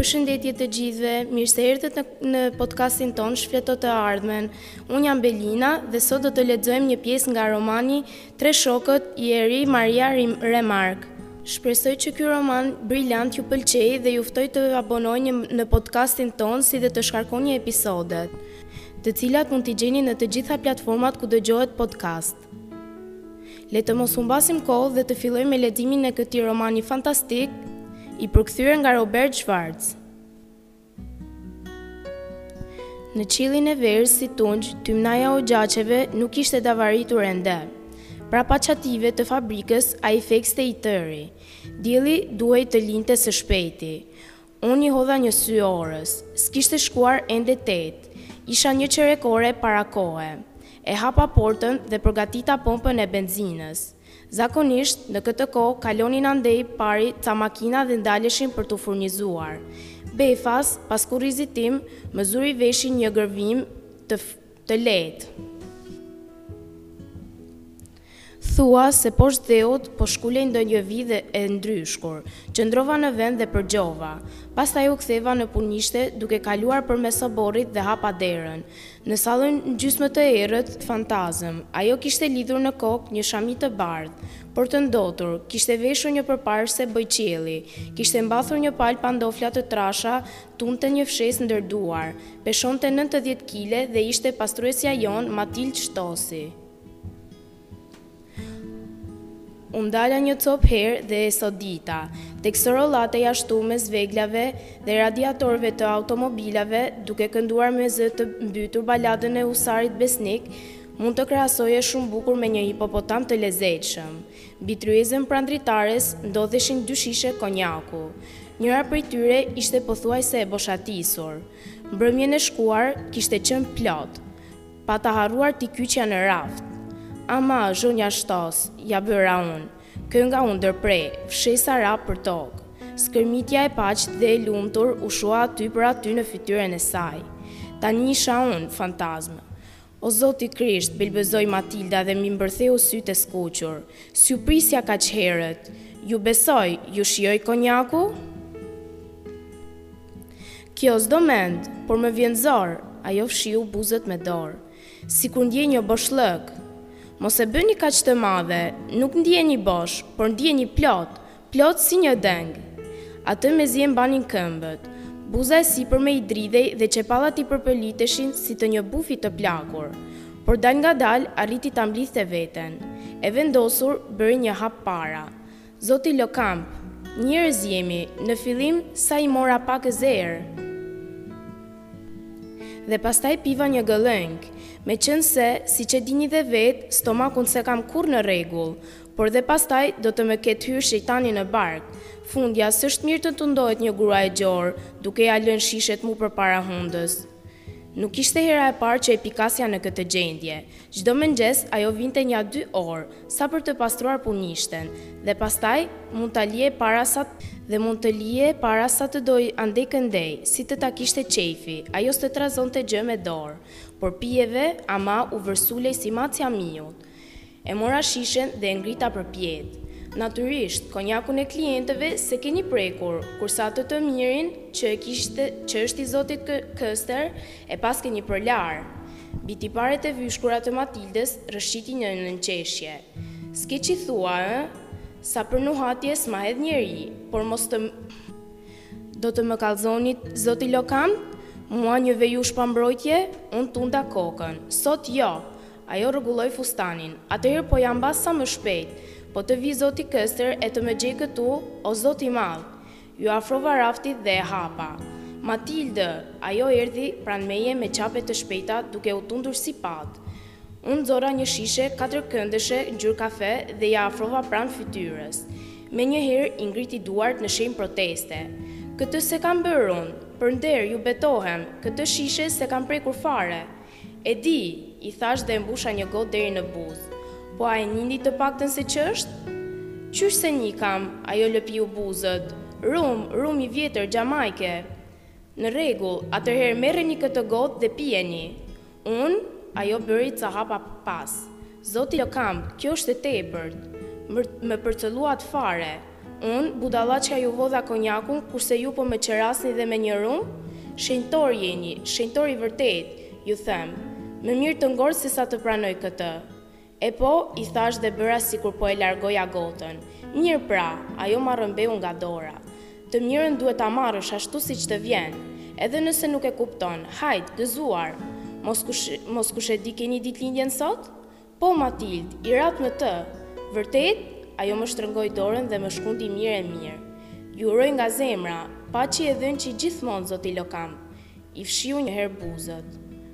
Përshëndetje të gjithëve, mirë se erdhët në, në podcastin tonë Shfleto të ardhmen. Unë jam Belina dhe sot do të lexojmë një pjesë nga romani Tre shokët i Erih Maria Remark. Shpresoj që ky roman brilant t'ju pëlqejë dhe ju ftoj të abononi në podcastin tonë si dhe të shkarkoni episodet, të cilat mund t'i gjeni në të gjitha platformat ku dëgjohet podcast. Le të mos humbasim kohë dhe të fillojmë me leximin e këtij romani fantastik, i përkthyer nga Robert Schwartz. Në qiellin e verdhë si tunxh, tymnaja e oxhaqeve nuk ishte davaritur ende. Prapa çative të fabrikës, ai fekste i tëri. Dielli duhej të lindte së shpejti. Unë i hodha një sy orës. S'kishte shkuar ende tetë. Isha një çerek ore para kohe. E hapa portën dhe përgatita pompën e benzinës. Zakonisht, në këtë kohë kalonin andej pari ca makina dhe ndaleshin për t'u furnizuar. Befas, pas kurrizit tim, më zuri veshi një gërvim të. Të lehtë. Thua se poshtë dheut po shkulej ndonjë vidhe e ndryshkur. Qëndrova në vend dhe përgjova. Pastaj u ktheva në punishte duke kaluar përmes oborrit dhe hapa derën. Në sallën gjysmë të errët, fantazëm. Ajo kishte lidhur në kokë një shami të bardhë, por të ndotur, kishte veshur një përparëse bojëqielli, kishte mbathur një palë pantofla të trasha Tundte një fshesë ndër duar. Peshonte nëntëdhjetë kile dhe ishte pastruesja jonë Matildë Shtosi. U ndala një copë herë dhe e sodita. Tek sorollatej ashtu mes veglave dhe radiatorëve të automobilave, duke kënduar me zë të mbytur baladën e husarit besnik, mund të krahasohej shumë bukur me një hipopotam të lezetshëm. Mbi tryezën pranë dritares ndodheshin dy shishe konjaku. Njëra prej tyre ishte pothuajse e boshatisur. Mbrëmjen e shkuar kishte qenë plot. Pata harruar t'i kyçja në raft. Ama, zonja Shtos, ia bëra unë. Kënga u ndërpre, fshesa ra përtokë. Skërmitja e paqtë dhe e lumtur u shua aty për aty në fytyrën e saj. Tani isha unë, fantazmë. O Zoti Krisht, belbëzoi Matilda dhe m'i mbërtheu sytë e skuqur. S'ju prisja kaq herët! Ju besoj, ju shijoi konjaku? Kjo s'do mend, por më vjen zor! Ajo fshiu buzët me dorë, sikur ndjej një boshllëk. Mos e bëni kaq të madhe, nuk ndjeheni bosh, por ndjeheni plot, Plot si një dëng. Atë mezi e mbanin këmbët. Buza e sipërme i dridhej dhe qepallat i përpëliteshin si të një bufi të plakur. Por dalngadalë arriti ta mblidhte veten. E vendosur, bëri një hap para. Zoti Lokamp, Njerëz jemi, në fillim, sa i mora pak erë. Dhe pastaj piva një gëllënkë. Meqënëse, siç e dini dhe vetë, stomakun s'e kam kurrë në rregull, Por dhe pastaj do të më ketë hyrë shejtani në bark. Fundja, s'është mirë të tundohet një grua e gjorë, duke ia lënë shishet mu përpara hundës. Nuk ishte hera e parë që e pikasja në këtë gjendje. Çdo mëngjes, ajo vinte nja dy orë, sa për të pastruar punishten, dhe pastaj, mund të lije para sa të, dhe mund të lije para sa të doje andej-këndej, si të ta kishte qejfi, ajo s'të trazonte gjë me dorë. Por pijeve, ama, u vërsulej si macja miut. E mora shishen dhe e ngrita përpjetë. Natyrisht, konjakun e klientëve s'e keni prekur, kurse atë të mirin, që e kishte, që është i zotit Këster, e paskeni përlarë. Mbi tiparet e vyshkura të Matildës rrëshqiti një nënqeshje. S'ke ç'i thua, ë? Sa për nuhatje s'ma hedh njeri, por mos të. Do të më kallëzoni, zoti Lokamp? Mua një vejushë pa mbrojtje? Unë tunda kokën. Sot jo! Ajo rregulloi fustanin. Atëherë po ia mbath sa më shpejt. Po të vijë zoti Këster e të më gjejë këtu, o zot i madh! Iu afrova raftit dhe e hapa. Matildë! Ajo erdhi pranë meje me çape të shpejta duke u tundur si patë. Unë nxorra një shishe katërkëndëshe ngjyrë kafe dhe ia afrova pranë fytyrës. Menjëherë i ngriti duart në shenjë proteste. Këtë s'e kam bërë unë! Për nder, ju betohem, këtë shishe s'e kam prekur fare! E di! i thashë dhe e mbusha një gotë deri në buzë. Po a e njihni të paktën se ç'është? Qysh s'e njihkam, ajo lëpiu buzët. Rum, rum i vjetër Xhamajke. Në rregull, atëherë merreni këtë gotë dhe pijeni. Unë? Ajo bëri ca hapa pas. Zoti Lokamp, kjo është e tepërt. Më përcëlluat fare. Unë, budallaçka, ju vodha konjakun kurse ju po më qerasni dhe me një rum? Shenjtor jeni, shenjtor i vërtetë, ju them. Më mirë të ngordh se sa të pranoj këtë. Epo, i thashë dhe bëra sikur po e largoja gotën. Mirë pra, ajo ma rrëmbeu nga dora. Të mirën duhet ta marrësh ashtu siç të vjen. Edhe nëse nuk e kupton, hajt, gëzuar! Mos kush, mos kush e di, keni ditëlindjen sot? Po, Matild, i ratë në të! Vërtet? Ajo më shtrëngoi dorën dhe më shkundi mirë e mirë. Ju uroj nga zemra, paçi e dhënçi gjithmonë, zoti Lokam! I fshiu një herë buzët.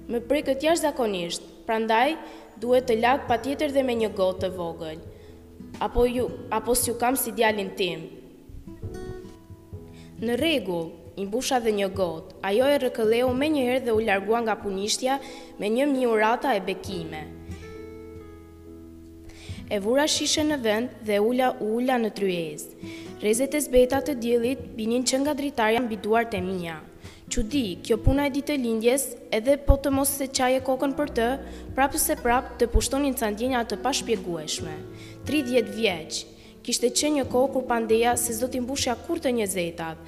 Më prekët jashtëzakonisht, prandaj, duhet të lag patjetër dhe me një gotë të vogël. Apo ju, apo s'ju kam si djalin tim! Në rregull! i mbusha dhe një gotë, ajo e rrëkëlleu menjëherë dhe u largua nga punishtja me një mijë urata e bekime. E vura shishen në vend dhe ula u ula në tryezë. Rrezet e zbehta të diellit binin që nga dritarja mbi duart e mia. Çudi, kjo puna e ditëlindjes, edhe po të mos e çaje kokën për të, prapëseprapë të pushtonin ca ndjenja të pashpjegueshme. Tridhjetë vjeç! Kishte qenë një kohë kur pandeja se s'do t'i mbushja kurrë të njëzetat.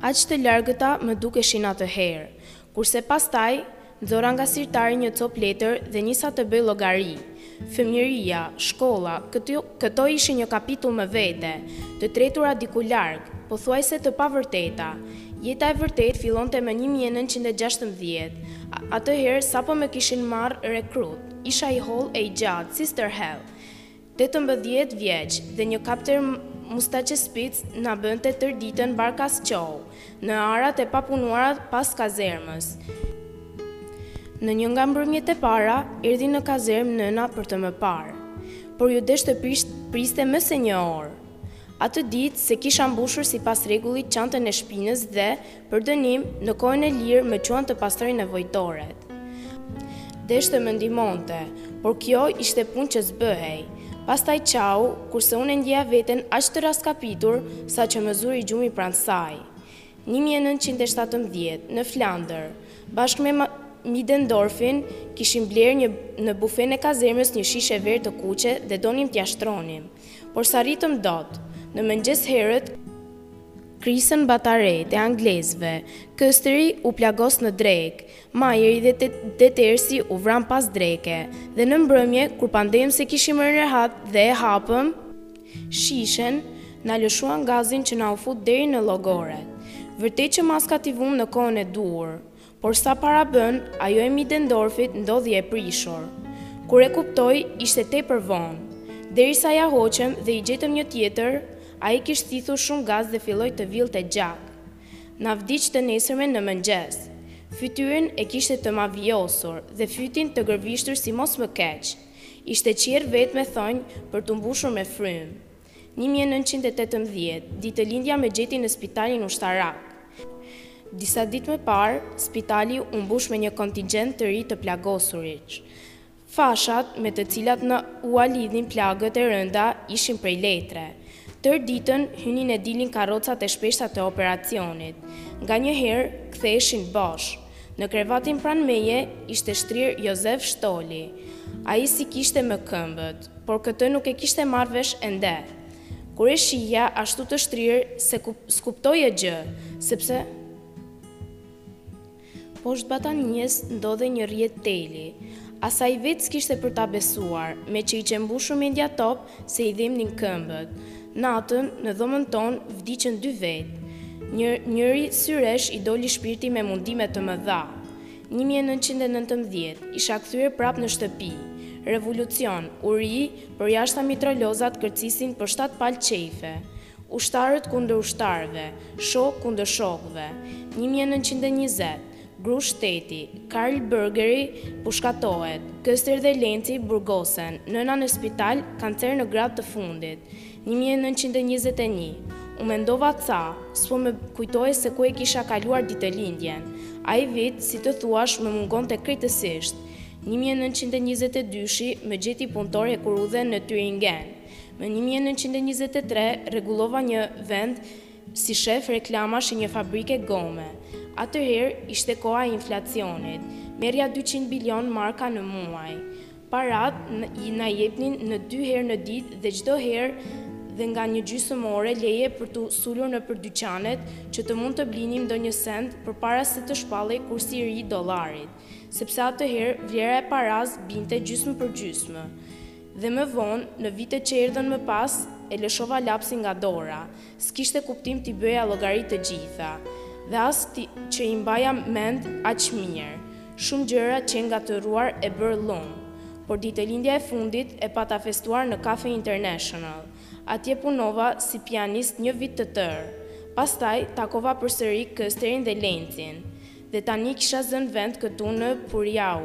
Aq të largëta më dukeshin atëherë. Kurse pastaj, nxora nga sirtari një copë letër dhe nisa të bëj llogari. Fëmijëria, shkolla, këto, këto ishin një kapitull më vete, të tretura diku larg, pothuajse të pavërteta. Jeta e vërtetë fillonte më një mijë e nëntëqind e gjashtëmbëdhjetë. Atëherë, sapo më kishin marrë rekrut. Isha i hollë e i gjatë si stërhell. Tetëmbëdhjetë vjeç dhe një kapter mustaqespic na bënte tërë ditën barkas çou në arat e papunuara pas kazermës. Në një nga mbrëmjet e para erdhi në kazermë nëna për të më parë, por iu desh të priste më se një orë. Atë ditë s'e kisha mbushur sipas rregullit çantën e shpinës dhe, Për dënim, në kohën e lirë më çuan të pastroja nevojtoret. Desh të më ndihmonte, por kjo ishte punë që s'bëhej. Pastaj qau, kurse unë e ndjeja veten aq të rraskapitur, sa që më zuri gjumi pranë saj. Një mijë e nëntëqind e shtatëmbëdhjetë, në Flandër, bashkë me Middendorfin, kishim blerë një në bufenë e kazermës një shishe verë të kuqe dhe donim t'ia shtronim. Por s'arritëm dot. Në mëngjes herët. Krisën bataretë e anglezëve, Këstëri u plagos në drekë, Majeri dhe Detersi u vranë pas dreke, dhe në mbrëmje, kur pandehëm se kishim rënë rehat dhe e hapëm, shishen, na lëshuan gazin që na u fut deri në llogoret, vërtet që maskat i vumë në kohën e duhur, Por ç'para bën, ajo e Middendorfit ndodhi e prishur. Kur e kuptoi, ishte tepër vonë. Derisa ia hoqëm dhe i gjetëm një tjetër, ai kish thithur shumë gaz dhe filloi të villte gjak. Na vdiq të nesërmen në mëngjes. Fytyrën e kishte të mavijosur dhe fytin të gërvishtur si mos më keq. Ishte çjerrë vetë me thonj për t'u mbushur me frymë. Një mijë e nëntëqind e tetëmbëdhjetë, ditëlindja më gjeti në spitalin ushtarak. Disa ditë më parë, spitali u mbush me një kontingjent të ri të plagosurish. Fashat me të cilat na ua lidhnin plagët e rënda ishin prej letre. Tërë ditën hynin e dilnin karrocat e shpeshta të operacionit. Nganjëherë ktheheshin bosh. Në krevatin pranë meje ishte shtrirë Jozef Shtoli. Ai s'i kishte më këmbët, por këtë nuk e kishte marrë vesh ende. Kur e shihja ashtu të shtrirë, s'e kuptoje gjë, sepse poshtë batanijes ndodhej një rrjet teli. As ai vetë s'kishte për ta besuar, meqë i qe mbushur mendja top se i dhimbnin këmbët. Natën, në dhomën tonë, vdiqën dy vetë. Një, njërit syresh i doli shpirti me mundime të mëdha. Një mijë e nëntëqind e nëntëmbëdhjetë, isha kthyer prapë në shtëpi. Revolucion, uri, përjashta mitralozat kërcisin për shtatë palë qejfe. Ushtarët kundër ushtarëve, shokë kundër shokëve. Një mijë e nëntëqind e njëzet, Grusht shteti, Karl Bërgeri pushkatohet, Këster dhe Lenci burgosen, Nëna në spital, Kancer në gradë të fundit, një mijë e nëntëqind e njëzet e një U mendova ca, s'po më kujtohej se ku e kisha kaluar ditëlindjen. Ai vit, si të thuash, më mungonte krejtësisht. Një mijë e nëntëqind e njëzet e dyshi më gjeti punëtor hekurudhe në Tyringen. Më një mijë e nëntëqind e njëzet e tre rregullova një vend si shef reklamash i një fabrike gome. Atëherë ishte koha e inflacionit, merrja dyqind bilionë marka në muaj. Paratë na jepnin në dy herë në ditë dhe çdo herë dhe nga një gjysmë ore leje për t'u sulur nëpër dyqanet që të mund të blinim ndonjë send përpara se të shpallej kursi i ri i dollarit, sepse atëherë vlera e parasë binte gjysmë për gjysmë. Dhe më vonë, në vitet që erdhën më pas, e lëshova lapsin nga dora. S'kishte kuptim t'i bëja llogaritë të gjitha. Dhe as që i mbaja mend aq mirë. Shumë gjëra qenë ngatërruar e bërë lëmsh. Por ditëlindjen e fundit e pata festuar në Cafe International. Atje punova si pianist një vit të tërë. Pastaj, takova përsëri Kësterin dhe Lencin. Dhe tani kisha zënë vend këtu në Puriau,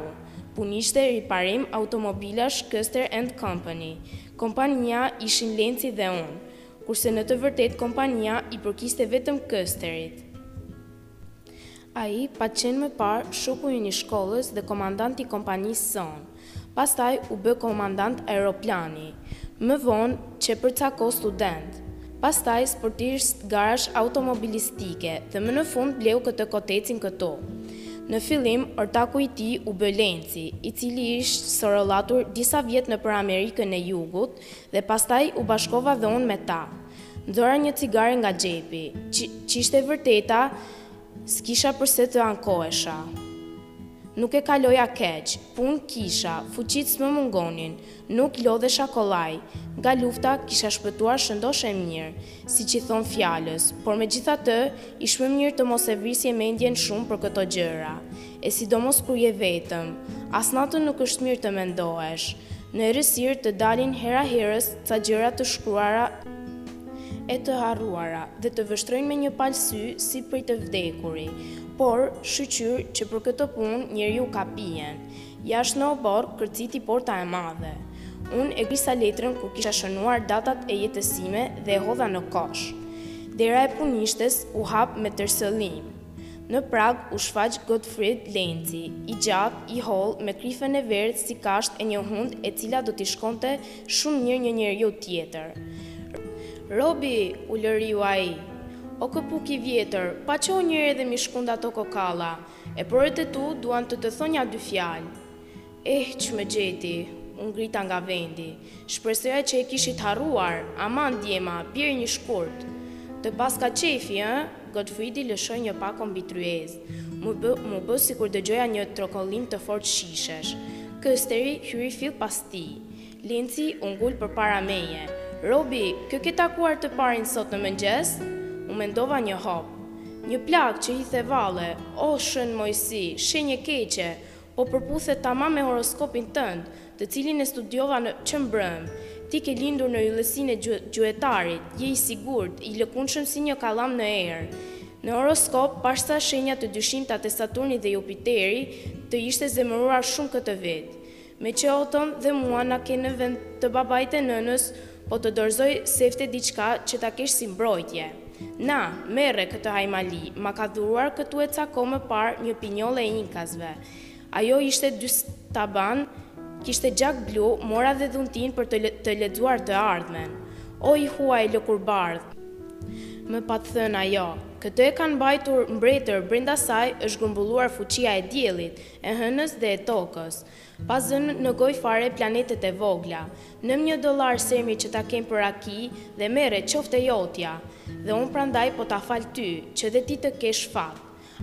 punishte riparim automobilash Köster and Company. Kompania ishim Lenci dhe unë, kurse në të vërtetë kompania i përkiste vetëm Kösterit. Ai pat qenë më parë shoku ynë i shkollës dhe komandant i kompanisë sonë. Pastaj u bë komandant aeroplani. Më vonë qe për ca kohë student. Pastaj sportist garash automobilistike dhe më në fund bleu këtë kotecin këtu. Në fillim ortaku i tij u bë Lenci, i cili ish sorollatur disa vjet nëpër Amerikën e Jugut dhe pastaj u bashkova dhe unë me ta. Nxora një cigare nga xhepi. Ç'ishte e vërteta S'kisha përse të ankohesha. Nuk e kaloja keq, punë kisha, fuqitë s'më mungonin, nuk lodhesha kollaj. Nga lufta kisha shpëtuar shëndoshë e mirë, siç i thonë fjalës, por megjithatë, ish më mirë të mos e vrisje mendjen shumë për këto gjëra. e sidomos kur je vetëm, as natën nuk është mirë të mendohesh, në errësirë të dalin hera herës ca gjëra të shkuara e të harruara dhe të vështrojnë me një palë sy si prej të vdekuri, por, shyqyr që për këtë punë njeriu ka pijen. Jashtë në oborr kërciti porta e madhe. Unë e grisa letrën ku kisha shënuar datat e jetës sime dhe e hodha në kosh. Dera e punishtes u hap me tërsellim. Në prag u shfaq Gotfrid Lenci, i gjatë, i hollë, me krifën e verdhë si kashtë e një hundë e cila do t'i shkonte shumë mirë një njeriu tjetër. Robi! ulëriu ai. O këpukë i vjetër, pa çohu njëherë dhe m'i shkund ato kokalla! Eprorët e tu duan të të thonë nja dy fjalë. Ehh ç'më gjeti! U ngrita nga vendi. Shpresoja që e kishit harruar! Aman djema, bjerini shkurt! Të paska qejfi, ë? Gotfridi lëshoi një pako mbi tryezë. M'u bë sikur dëgjoja një trokollim të fortë shishesh. Kësteri hyri fill pas tij. Lenci u ngul përpara meje. Robi, kë ke takuar të parin sot në mëngjes? U mendova një hop. Një plakë që hidhte valle! Oh Shën Mojsi, shenjë e keqe! Po përputhet tamam me horoskopin tënd, të cilin e studiova që mbrëmë. Ti ke lindur në yllësinë e gjuetarit, je i sigurt, i lëkundshëm si një kallam në erë. Në horoskop, pashë ca shenja të dyshimta të Saturnit dhe Jupiteri të ishte zemëruar shumë këtë vit. Meqë Oton dhe mua na ke në vend të babait e nënës, Po të dorëzoj sefte diçka që ta kesh si mbrojtje. Na, merre këtë hajmali, ma ka dhuruar këtu e ca kohë më parë një pinjolle e inkasve. Ajo ishte dystaban, kishte gjak blu, morra dhe dhuntinë për të lexuar të ardhmen. O i huaj lëkurbardhë! Më pat thënë ajo, këtë e kanë mbajtur mbretër brenda saj është grumbulluar fuqia e diellit, e hënës dhe e tokës. Pa zënë në gojë fare planetet e vogla. Nëmë një dollar semri që ta kem për raki dhe merre qoftë e jotja. Dhe unë prandaj po ta fal ty, që dhe ti të kesh fat.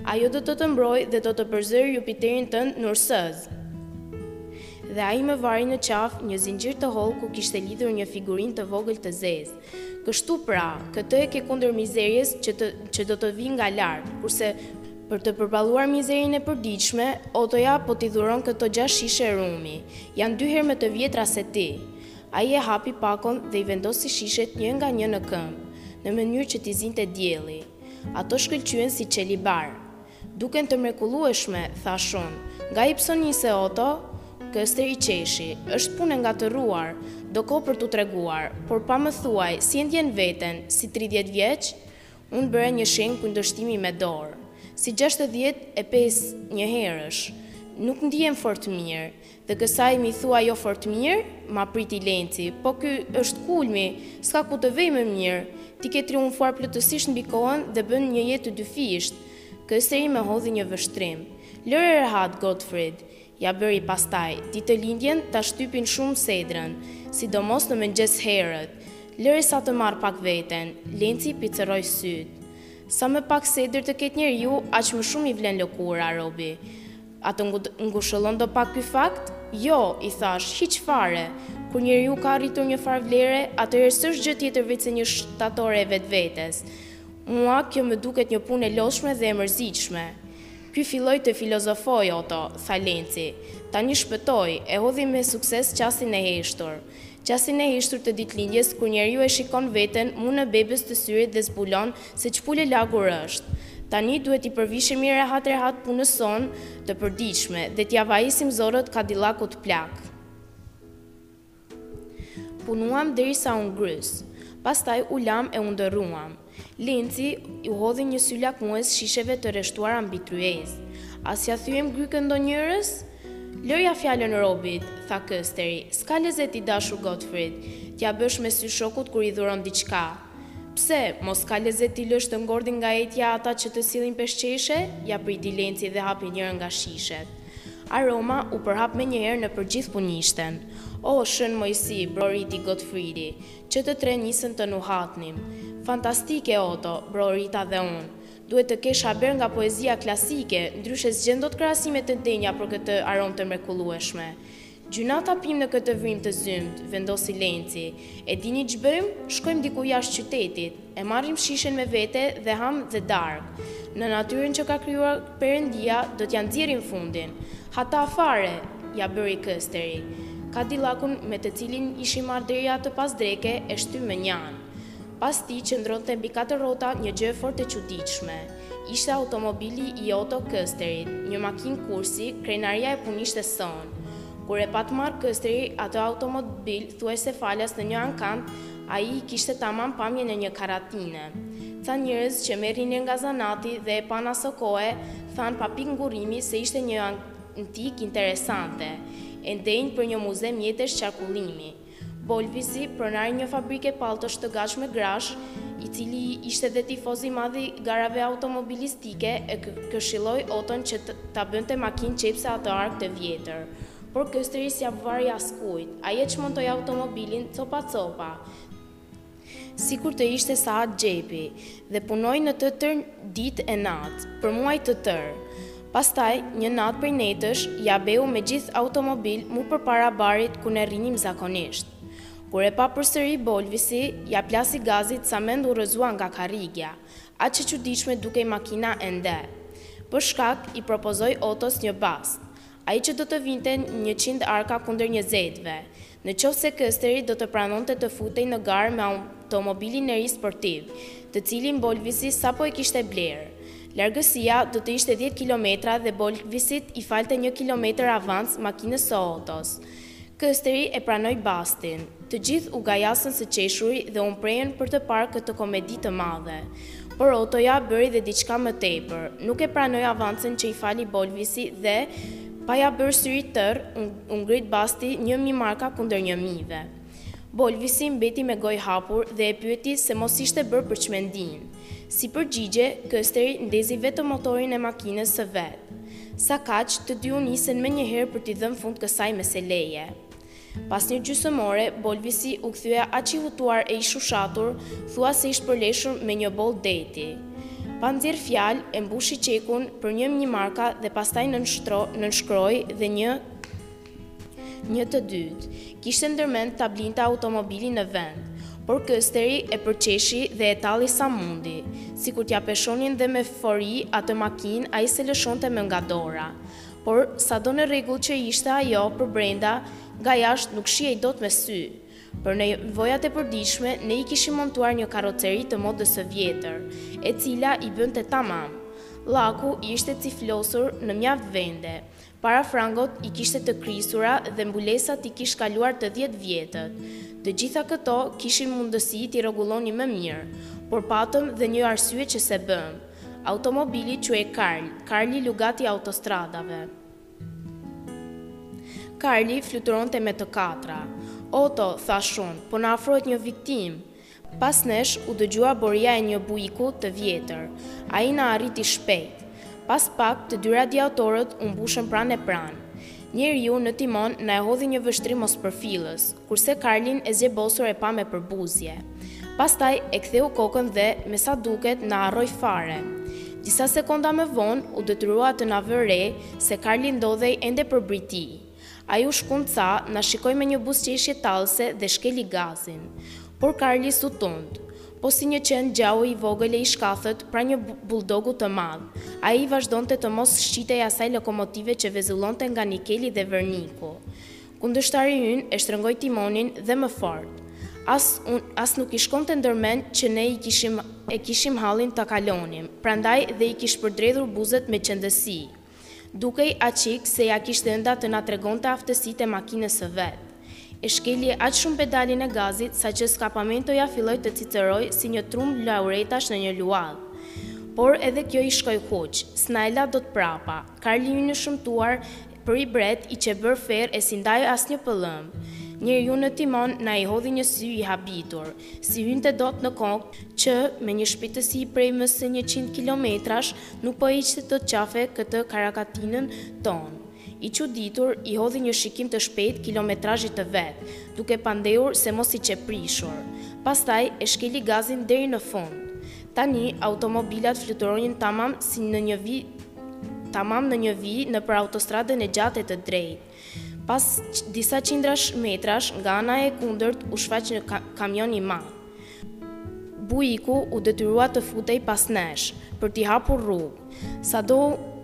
Ajo do të të mbrojë dhe do të përzëri Jupiterin tënd nursëz. Dhe ai më vari në qafë një zinxhir të hollë ku kishte lidhur një figurinë të vogël të zezë. Kështu pra, këtë e ke kundër mizeries që të që do të vijë nga lart, kurse, Për të përballuar mizerinë e përditshme, Otoja po t'i dhuron këto gjashtë shishe rumi. Janë dy herë më të vjetra se ti. Ai e hapi pakon dhe i vendosi shishet një nga një në këmbë, në mënyrë që t'i zinte dielli. Ato shkëlqyen si çelibar. Duken të mrekullueshme, thashë unë. Nga i psonise Oto? Kësteri qeshi. Është punë e ngatërruar. Do kohë për t'u treguar. Por pa më thuaj, si e ndjen veten, si tridhjetë vjeç? Unë bëra një shenjë kundërshtimi me dorë, si gjashtëdhjetë e pesë njëherësh, Nuk ndihem fort mirë. Dhe kësaj m'i thua jo fort mirë? ma priti Lenci. Po ky është kulmi, s'ka ku të vejë më mirë. Ti ke triumfuar plotësisht mbi kohën dhe bën një jetë të dyfishtë. Kësteri më hodhi një vështrim. Lëre rehat, Gotfrid. ia bëri pastaj, ditëlindjet ta shtypin shumë sedrën, sidomos në mëngjes herët. Lëre sa të marrë pak veten, Lenci picërroi sytë. Sa më pak sedër të ketë njeriu, aq më shumë i vlen lëkura, Robi. A të ngushëllon ndopak ky fakt? Jo, i thashë, hiç fare! Kur njeriu ka arritur njëfarë vlere, atëherë s'është gjë tjetër veçse një shtatore e vetvetes. Mua kjo më duket një punë e lodhshme dhe e mërzitshme. Ky filloi të filozofojë, Oto, tha Lenci, tani shpëtoi, e hodhi me sukses çastin e heshtur. Çastin e heshtur të ditëlindjes, kur njeriu e shikon veten mu në bebëz të syrit dhe zbulon se ç'pulë e lagur është. Tani duhet t'i përvishemi rehat-rehat punës sonë të përditshme dhe t'ia vajisim zorrët kadillakut plak. Punuam deri sa u ngrys. Pastaj u lamë e u ndërruam. Lenci u hodhi një sy lakmues shisheve të rreshtuara mbi tryezë. A s'ia thyejmë grykën ndonjërës? Lërja fjalën Robit, tha Kësteri, s'ka lezet i dashur Gotfrid, t'ia bësh me sy shokut kur i dhuron diçka. Pse, mos ka lezet t'i lësh të ngordhin nga etja ata që të sillin peshqeshe? ia priti Lenci dhe hapi njërën nga shishet. Aroma u përhap menjëherë nëpër gjithë punishten. O, Shën Mojsi, broriti Gotfridi, që të tre nisëm të nuhatnim! Fantastike, Oto, brorita dhe unë! Duhet të kesh haber nga poezia klasike, ndryshe s'gjen dot krahasime të denja për këtë aromë të mrekullueshme. Gjynah ta pimë në këtë vrimë të zymtë, vendosi Lenci. E dini ç'bëjmë? Shkojmë diku jashtë qytetit. E marrim shishen me vete dhe hamë dhe darkë. Në natyrën që ka krijuar Perëndia, do t'ia nxjerrim fundin. Hata fare! ia bëri Kësteri. Kadillakun me të cilin ishin marrë deri atë pasdreke e shtymë në një anë. Pas tij qëndronte mbi katër rrota një gjë fort e çuditshme. Ishte automobili i Oto Kësterit, një makinë kurse, krenaria e punishtes sonë. Kur e pat marrë Kësteri atë automobil thuajse falas në një ankand, ai i kishte tamam pamjen e një karatine. Ca njerëz që merrinin nga zanati dhe e panë asokohe, thanë pa pikë ngurrimi se ishte një antikë interesante, e denjë për një muze mjetesh qarkullimi. Bolvisi, pronar i një fabrike palltosh të gatshme grash, i cili ishte dhe tifoz i madh i garave automobilistike, e këshilloi Oton që ta bënte makinë qepse atë arkë të vjetër. Por Kësteri s'ia vari askujt. Ai e çmontoi automobilin copa-copa. Sikur të ishte sahat xhepi, dhe punoi në të tërë ditë e natë, për muaj të tërë. Pastaj, një natë prej netësh, ia beu me gjithë automobil mu përpara barit ku ne rrinim zakonisht. Kur e pa përsëri Bolvisi, ia plasi gazit sa mend u rrëzua nga karrigia, aq e çuditshme dukej makina ende. Për shaka, i propozoi Otos një bast, ai qe do të vinte njëqind marka kundër njëzetëve, Në qoftë se Kësteri do të pranonte të futej në garë me automobilin e ri sportiv, të cilin Bolvisi sapo e kishte blerë, largësia do të ishte dhjetë kilometra dhe Bolvisi i falte një kilometër avancë makinës së Otos. Kësteri e pranoi bastin. Të gjithë u gajasën së qeshuri dhe u mprehën për të parë këtë komedi të madhe. Por Otoja bëri dhe diçka më tepër, nuk e pranoi avancën që i fali Bolvisi dhe, Pa ia bërë syri tërr, u ngrit basti një mijë marka kundër një mijëve. Bolvisi mbeti me gojë hapur dhe e pyeti se mos ishte bërë për çmendinë. Si përgjigje, Kësteri ndezi vetëm motorin e makinës së vet. Sakaq, të dy u nisën menjëherë për t'i dhënë fund kësaj meseleje. Pas një gjysmë ore, Bolvisi u kthye aq i hutuar e i shushatur, thua se ish përleshur me një bollë deti. Pa nxjerrë fjalë, e mbushi çekun për një mijë marka dhe pastaj nënshkroi dhe një të dytë. Kishte ndër mend ta blinte automobilin në vend. Por Kësteri e përqeshi dhe e talli sa mundi. Sikur t'ia peshonin dhe me flori atë makinë, ai s'e lëshonte më nga dora. Por, sado në rregull që ishte ajo për brenda, nga jashtë nuk shihej dot me sy. Për nevojat e përditshme, ne i kishim montuar një karroceri të modës së vjetër, e cila i bënte tamam. Llaku i ishte ciflosur në mjaft vende. Parafrangot i kishte të krisura dhe mbulesat i kish kaluar të dhjetë vjetët. Të gjitha këto kishim mundësi t'i rregullonim më mirë, por patëm dhe një arsye që s'e bëmë. Automobili quhej Karl, Karli lugati i autostradave. Karli fluturonte me të katra. Oto, thashë unë, po na afrohet një viktimë! Pas nesh u dëgjua boria e një buiku të vjetër. Ai na arriti shpejt. Pas pak të dy radiatorët u mbushën pranë e pranë. Njeriu në timon na e hodhi një vështrim mospërfillës. Kurse Karlin e zgjebosur e pa me përbuzje. Pastaj e ktheu kokën dhe, me sa duket, na harroi fare. Disa sekonda më vonë, u detyrua të na vërë re se Karli ndodhej ende përbri tij. Ai u shkund ca, na shikoi me një buzëqeshje tallëse dhe shkeli gazin. Por Karli s'u tund. Po si një qen gjau i vogël e i shkathët, pranë një buldogu të madh, ai vazhdonte të mos shqitej asaj lokomotive që vezullonte nga nikeli dhe verniku. Kundërshtari ynë e shtrëngoi timonin dhe më fort. As un, as nuk i shkonte ndërmend që ne i kishim, e kishim hallin ta kalonim, prandaj dhe i kish përdredhur buzët me qëndësi. Dukej açik se ia kishte ënda të na tregonte aftësitë e makinës së vet. E shkeli aq shumë pedalin e gazit sa që skapamentoja filloi të cicërojë si një trumbë lauretash në një luadh. Por edhe kjo i shkoi huq, s'na e la dot prapa. Karli ynë i shëmtuar Për ibret i qe bërë ferrë e s'i ndahej asnjë pëllëmbë. Njeriu në timon na i hodhi një sy i habitur, s'i hynte dot në kokë që, me një shpejtësi prej më se njëqind kilometrash, nuk po e hiqte dot qafe këtë karakatinën tonë. I çuditur, i hodhi një shikim të shpejtë kilometrazhit të vet, duke pandehur se mos i qe prishur. Pastaj e shkeli gazin deri në fund. Tani, automobilat fluturonin tamam si në një vijë, tamam në një vijë nëpër autostradën e gjatë e të drejtë. Pas disa qindrash metrash, nga ana e kundërt u shfaq një kamion i madh. Buiku u detyrua të futej pas nesh, për t'i hapur rrugë. Sado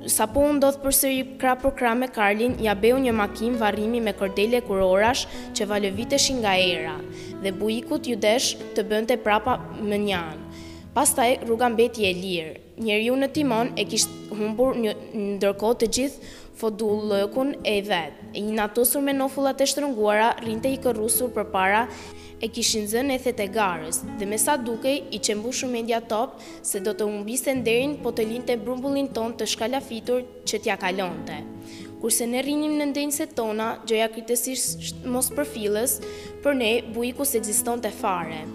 Sapo u ndodh përsëri krah për krah me Karlin, ia behu një makinë varrimi me kordele kurorash që valëviteshin nga era, dhe buikut iu desh të bënte prapa mënjanë. Pastaj rruga mbeti e lirë. Njeriu në timon e kishte humbur ndërkohë të gjithë fodullëkun e vet. I inatosur me nofullat e shtrënguara, rrinte i kërrusur përpara, e kishin zënë ethet e garës, dhe me sa dukej, i qe mbushur mendja top, se do të humbiste nderin po të linte brumbullin tonë të shkalafitur që t'ia kalonte. Kurse ne rrinim në ndenjëset tona, gjoja krejtësisht mospërfillës, për ne Bujiku s'ekzistonte fare.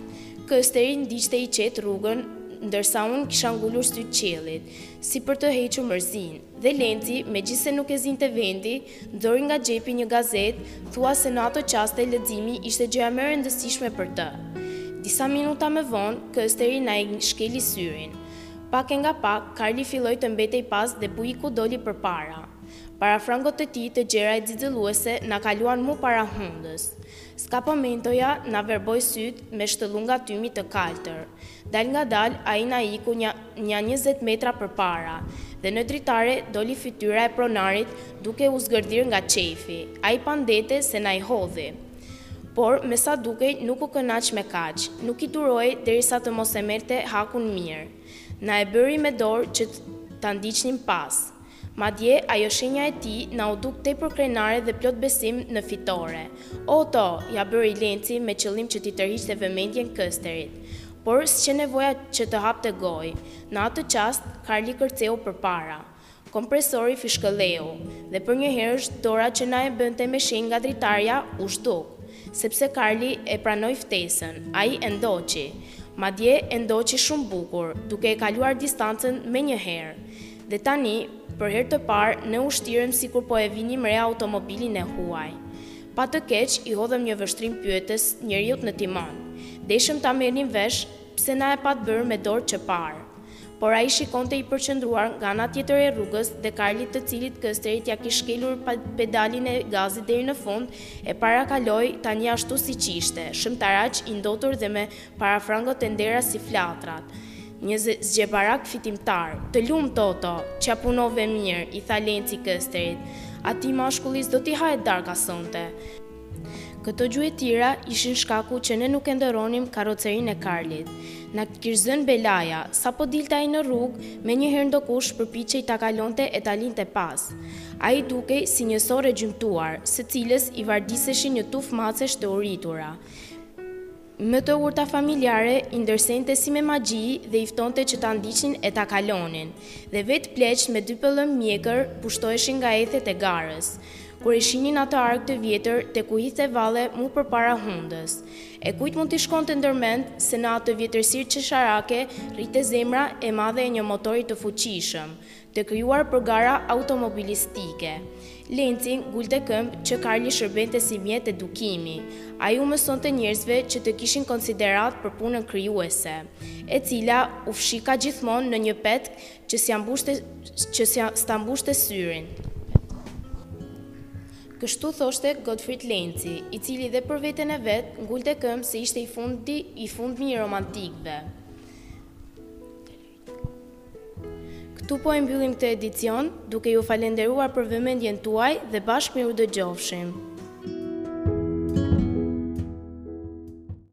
Kësteri ndiqte i qetë rrugën, ndërsa unë kisha ngulur sytë qiellit, si për të hequr mërzinë, dhe Lenci, megjithëse nuk e zinte vendi, Nxori nga xhepi një gazetë, thua se në ato çaste leximi ishte gjëja më e rëndësishme për të. Disa minuta më vonë, Kësteri na i shkeli syrin. Pak e nga pak, Karli filloi të mbetej pas dhe Bujiku doli përpara. Parafrangot e tij të gjera e xixëlluese na kaluan mu para hundës. Skapamentoja na verboi sytë me shtëllunga tymi të kaltër. Dalngadalë ai na iku nja njëzet metra përpara dhe në dritare doli fytyra e pronarit duke u zgërdhirë nga qejfi. Ai pandete se na i hodhi. Por, me sa dukej nuk u kënaq me kaq. Nuk i durohej derisa të mos e merrte hakun mirë. Na e bëri me dorë që ta ndiqnim pas. Madje, ajo shenja e tij na u duk tepër krenare dhe plot besim në fitore. Oto! ia bëri Lenci me qëllim që t'i tërhiqte vëmendjen Kësterit. Por s'qe nevoja që të hapte gojë. Në atë çast, Karli kërceu përpara. Kompresori fishkëlleu. Dhe përnjëherësh dora që na e bënte me shenjë nga dritarja u zhduk. Sepse Karli e pranoi ftesën, ai e ndoqi. Madje, e ndoqi shumë bukur, duke e kaluar distancën menjëherë. Dhe tani, për herë të parë, ne u shtirëm sikur po e vinim re automobilin e huaj. Pa të keq, i hodhëm një vështrim pyetës njeriut në timon. Deshëm ta merrnim vesh pse na e pat bërë me dorë që parë. Por ai shikonte i përqendruar nga ana tjetër e rrugës dhe Karlit të cilit Kësteri ia kish shkelur pedalin e gazit deri në fund, e parakaloi tani ashtu siç ishte, shëmtaraq, i ndotur dhe me Parafrangot e ndera si flatrat. Një zgjebarak fitimtar. Të lumtë Oto, ç'ia punove mirë, i tha Lenci Kësterit. Atij mashkulli s'do t'i hahet darka sonte. Këto gjuetira ishin shkaku që ne nuk e ndërronim karrocerinë e Karlit. Na kish zënë belaja, sapo dilte ai në rrugë, menjëherë ndokush përpiqej ta kalonte e ta linte pas. Ai dukej si një sorrë e gjymtuar, së cilës i vardiseshin një tufë macesh të uritura. Më të urta familjare, i ndërsente si me magji dhe i ftonte që ta ndiqnin e ta kalonin. Dhe vetë pleqtë me dy pëllëmbë mjekër pushtoheshin nga ethet e garës. Kur e shihnin atë arkë të vjetër, tek hidhte valle mu përpara hundës. E kujt mund t'i shkonte ndërmend se në atë vjetërsirë qesharake rrihte zemra e madhe e një motori të fuqishëm, Të krijuar për gara automobilistike. Lenci ngulte këmbë që Karli shërbente si mjet edukimi. Ai u mësonte njerëzve që të kishin konsideratë për punën krijuese, e cila u fshihka gjithmonë në një petkë që s'ia mbushte që s'ta mbushte syrin. Kështu thoshte Gotfrid Lenci, i cili dhe për veten e vet ngulte këmbë se ishte i fundi i fundmi i romantikëve. Këtu po e mbyllim këtë edicion, duke ju falenderuar për vëmendjen tuaj dhe bashkë mirudëgjofshim.